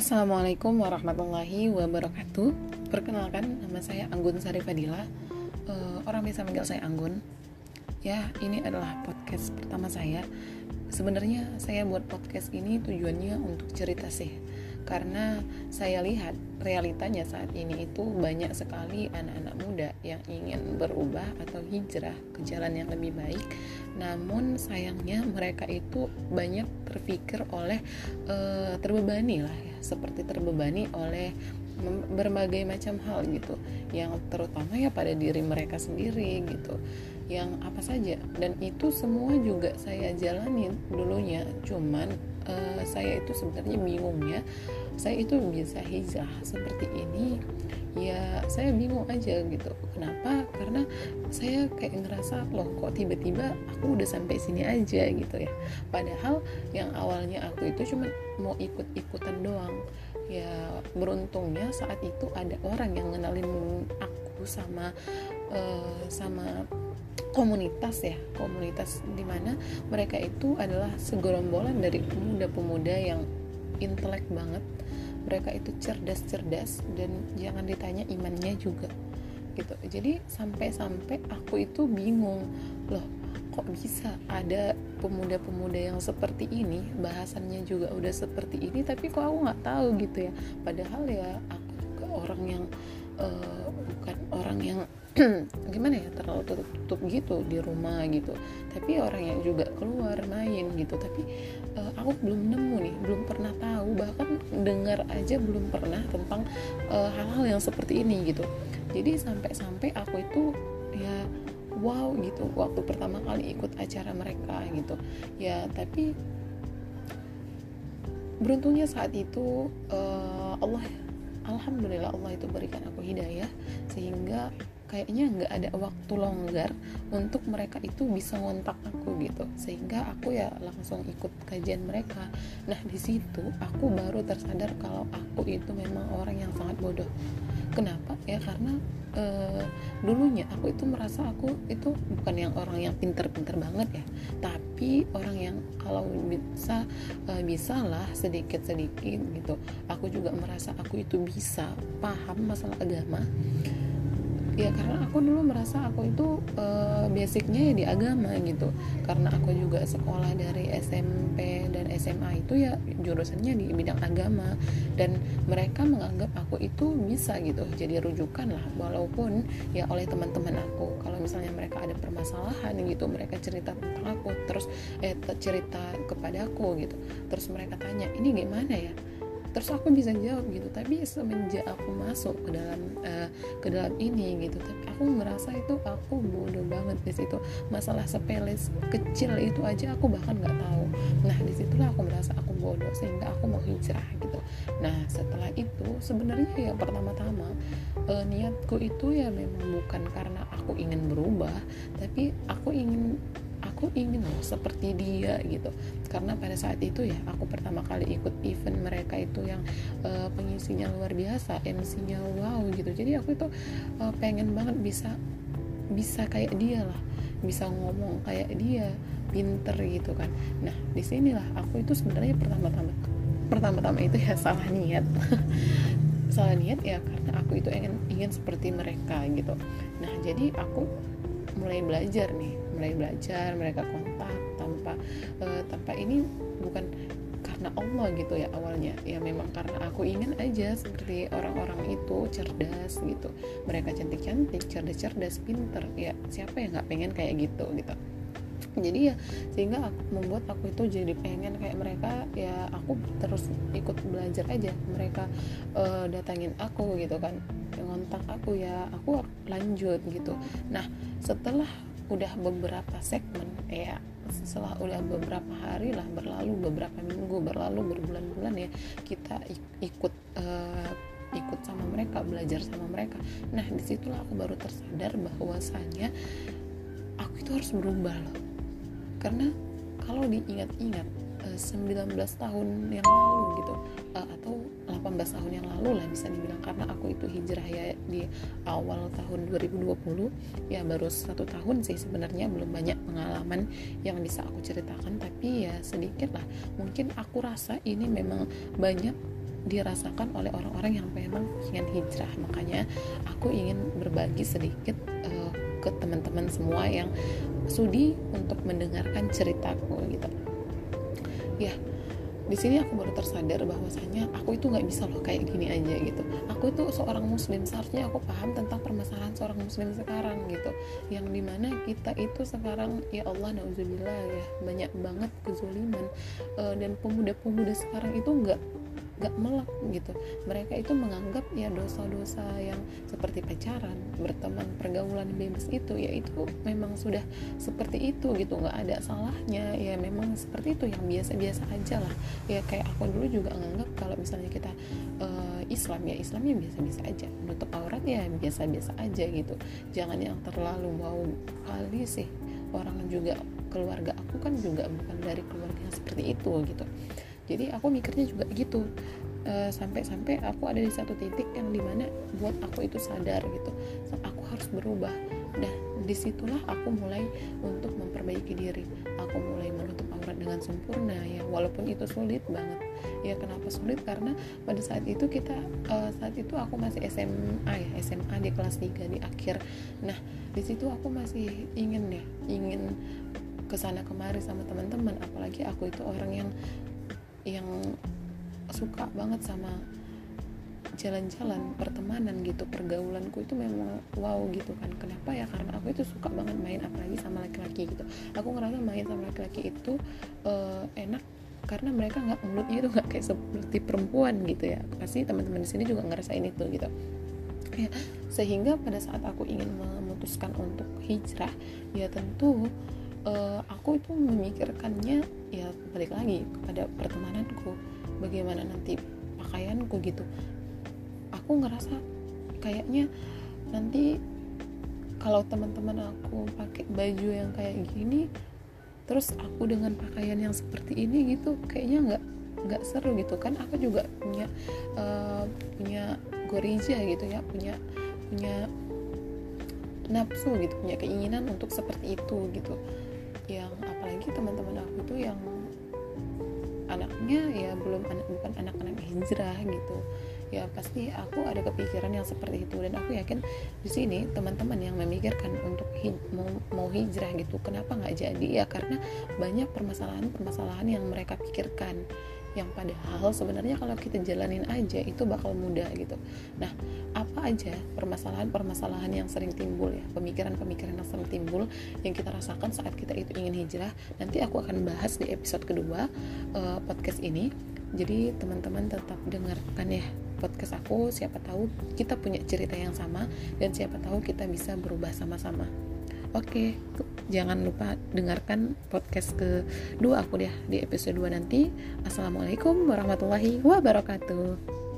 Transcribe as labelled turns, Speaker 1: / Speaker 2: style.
Speaker 1: Assalamualaikum warahmatullahi wabarakatuh. Perkenalkan, nama saya Anggun Sari Fadila. Uh, orang bisa manggil saya Anggun. Ya, ini adalah podcast pertama saya. Sebenarnya saya buat podcast ini tujuannya untuk cerita sih karena saya lihat realitanya saat ini itu banyak sekali anak-anak muda yang ingin berubah atau hijrah ke jalan yang lebih baik. Namun sayangnya mereka itu banyak terpikir oleh e, terbebani lah ya. Seperti terbebani oleh berbagai macam hal gitu. Yang terutama ya pada diri mereka sendiri gitu. Yang apa saja. Dan itu semua juga saya jalanin dulunya. Cuman uh, saya itu sebenarnya bingungnya saya itu bisa hijrah seperti ini ya saya bingung aja gitu. Kenapa? Karena saya kayak ngerasa loh kok tiba-tiba aku udah sampai sini aja gitu ya. Padahal yang awalnya aku itu cuma mau ikut-ikutan doang. Ya beruntungnya saat itu ada orang yang ngenalin aku sama uh, sama komunitas ya komunitas di mana mereka itu adalah segerombolan dari pemuda-pemuda yang intelek banget. Mereka itu cerdas-cerdas dan jangan ditanya imannya juga gitu. Jadi sampai-sampai aku itu bingung loh kok bisa ada pemuda-pemuda yang seperti ini? Bahasannya juga udah seperti ini tapi kok aku nggak tahu gitu ya. Padahal ya aku juga orang yang uh, bukan orang yang gimana ya terlalu tutup-tutup gitu di rumah gitu. Tapi orang yang juga keluar main gitu. Tapi uh, aku belum nemu nih belum pernah tahu. Bahkan dengar aja belum pernah tentang eh, hal-hal uh, yang seperti ini gitu. Jadi sampai-sampai aku itu ya wow gitu waktu pertama kali ikut acara mereka gitu. Ya tapi beruntungnya saat itu uh, Allah alhamdulillah Allah itu berikan aku hidayah. Sehingga kayaknya nggak ada waktu longgar untuk mereka itu bisa ngontak aku gitu. Sehingga aku ya langsung ikut kajian mereka. Nah di situ aku baru tersadar kalau aku itu memang orang yang sangat bodoh. Kenapa? Ya karena uh, dulunya aku itu merasa aku itu bukan yang orang yang pinter-pinter banget ya. Tapi orang yang kalau bisa uh, bisa lah sedikit-sedikit gitu. Aku juga merasa aku itu bisa paham masalah agama ya karena aku dulu merasa aku itu uh, basicnya ya di agama gitu. Karena aku juga sekolah dari SMP dan SMA itu ya jurusannya di bidang agama. Dan mereka menganggap aku itu bisa gitu jadi rujukan lah. Walaupun ya oleh teman-teman aku kalau misalnya mereka ada permasalahan gitu mereka cerita tentang aku terus eh cerita kepada aku gitu. Terus mereka tanya ini gimana ya terus aku bisa jawab gitu. Tapi semenjak aku masuk ke dalam uh, ke dalam ini gitu tapi aku merasa itu aku bodoh banget di situ. Masalah sepele kecil itu aja aku bahkan nggak tahu. Nah di situlah aku merasa aku bodoh sehingga aku mau hijrah gitu. Nah setelah itu sebenarnya ya pertama-tama uh, niatku itu ya memang bukan karena aku ingin berubah tapi aku ingin aku ingin loh seperti dia gitu. Karena pada saat itu ya aku pertama kali ikut event mereka itu yang uh, pengisinya luar biasa MC-nya wow gitu. Jadi aku itu uh, pengen banget bisa bisa kayak dia lah. Bisa ngomong kayak dia pinter gitu kan. Nah di sinilah aku itu sebenarnya pertama-tama pertama-tama itu ya salah niat. Salah niat ya karena aku itu ingin ingin seperti mereka gitu. Nah jadi aku mulai belajar nih mulai belajar mereka kontak tanpa uh, tanpa ini bukan karena Allah gitu ya awalnya. Ya memang karena aku ingin aja seperti orang-orang itu cerdas gitu. Mereka cantik-cantik cerdas-cerdas pinter. Ya siapa yang nggak pengen kayak gitu gitu jadi ya sehingga aku, membuat aku itu jadi pengen kayak mereka ya aku terus ikut belajar aja. Mereka uh, datangin aku gitu kan ngontak aku ya aku lanjut gitu. Nah setelah udah beberapa segmen ya setelah udah beberapa hari lah berlalu beberapa minggu berlalu berbulan-bulan ya kita ikut uh, ikut sama mereka belajar sama mereka. Nah di situlah aku baru tersadar bahwasanya aku itu harus berubah loh karena kalau diingat-ingat 19 eh, tahun yang lalu gitu uh, atau 18 tahun yang lalu lah bisa dibilang karena aku itu hijrah ya di awal tahun 2020 ya baru satu tahun sih sebenarnya belum banyak pengalaman yang bisa aku ceritakan. Tapi ya sedikit lah mungkin aku rasa ini memang banyak dirasakan oleh orang-orang yang memang ingin hijrah. Makanya aku ingin berbagi sedikit uh, ke teman-teman semua yang sudi untuk mendengarkan ceritaku gitu. Ya di sini aku baru tersadar bahwasanya aku itu nggak bisa loh kayak gini aja gitu. Aku itu seorang muslim seharusnya aku paham tentang permasalahan seorang muslim sekarang gitu. Yang di mana kita itu sekarang ya Allah nauzubillah ya banyak banget kezuliman uh, dan pemuda-pemuda sekarang itu nggak gak melek gitu. Mereka itu menganggap ya dosa-dosa yang seperti pacaran berteman pergaulan bebas itu ya itu memang sudah seperti itu gitu. Nggak ada salahnya ya memang seperti itu yang biasa-biasa aja lah. Ya kayak aku dulu juga nganggap kalau misalnya kita uh, Islam ya Islamnya biasa-biasa aja. Menutup aurat ya biasa-biasa aja gitu. Jangan yang terlalu mau kali sih. Orang juga keluarga aku kan juga bukan dari keluarga yang seperti itu gitu jadi aku mikirnya juga gitu. Eh, sampai-sampai uh, aku ada di satu titik yang di mana buat aku itu sadar gitu. Aku harus berubah. Dan di situlah aku mulai untuk memperbaiki diri. Aku mulai menutup aurat dengan sempurna ya. Walaupun itu sulit banget. Ya kenapa sulit? Karena pada saat itu kita uh, saat itu aku masih SMA ya. SMA di kelas 3 di akhir. Nah di situ aku masih ingin ya ingin ke sana kemari sama teman-teman. Apalagi aku itu orang yang yang suka banget sama jalan-jalan pertemanan gitu pergaulanku itu memang wow gitu kan. Kenapa ya? Karena aku itu suka banget main apalagi sama laki-laki gitu. Aku ngerasa main sama laki-laki itu uh, enak karena mereka nggak mulutnya itu nggak kayak seperti perempuan gitu ya. Pasti teman-teman di sini juga ngerasain itu gitu. Ya sehingga pada saat aku ingin memutuskan untuk hijrah ya tentu uh, aku itu memikirkannya ya balik lagi kepada pertemananku. Bagaimana nanti pakaianku gitu. Aku ngerasa kayaknya nanti kalau teman-teman aku pakai baju yang kayak gini terus aku dengan pakaian yang seperti ini gitu kayaknya nggak nggak seru gitu. Kan aku juga punya uh, punya gorija gitu ya punya punya nafsu gitu punya keinginan untuk seperti itu gitu yang apalagi teman-teman aku tuh yang anaknya ya belum anak bukan anak-anak hijrah gitu. Ya pasti aku ada kepikiran yang seperti itu dan aku yakin di sini teman-teman yang memikirkan untuk hij mau, mau hijrah gitu kenapa nggak jadi? Ya karena banyak permasalahan-permasalahan yang mereka pikirkan yang padahal sebenarnya kalau kita jalanin aja itu bakal mudah gitu. Nah apa aja permasalahan-permasalahan yang sering timbul ya? Pemikiran-pemikiran yang sering timbul yang kita rasakan saat kita itu ingin hijrah? Nanti aku akan bahas di episode kedua uh, podcast ini. Jadi teman-teman tetap dengarkan ya podcast aku. Siapa tahu kita punya cerita yang sama dan siapa tahu kita bisa berubah sama-sama Oke, jangan lupa dengarkan podcast kedua aku deh di episode 2 nanti. Assalamualaikum warahmatullahi wabarakatuh.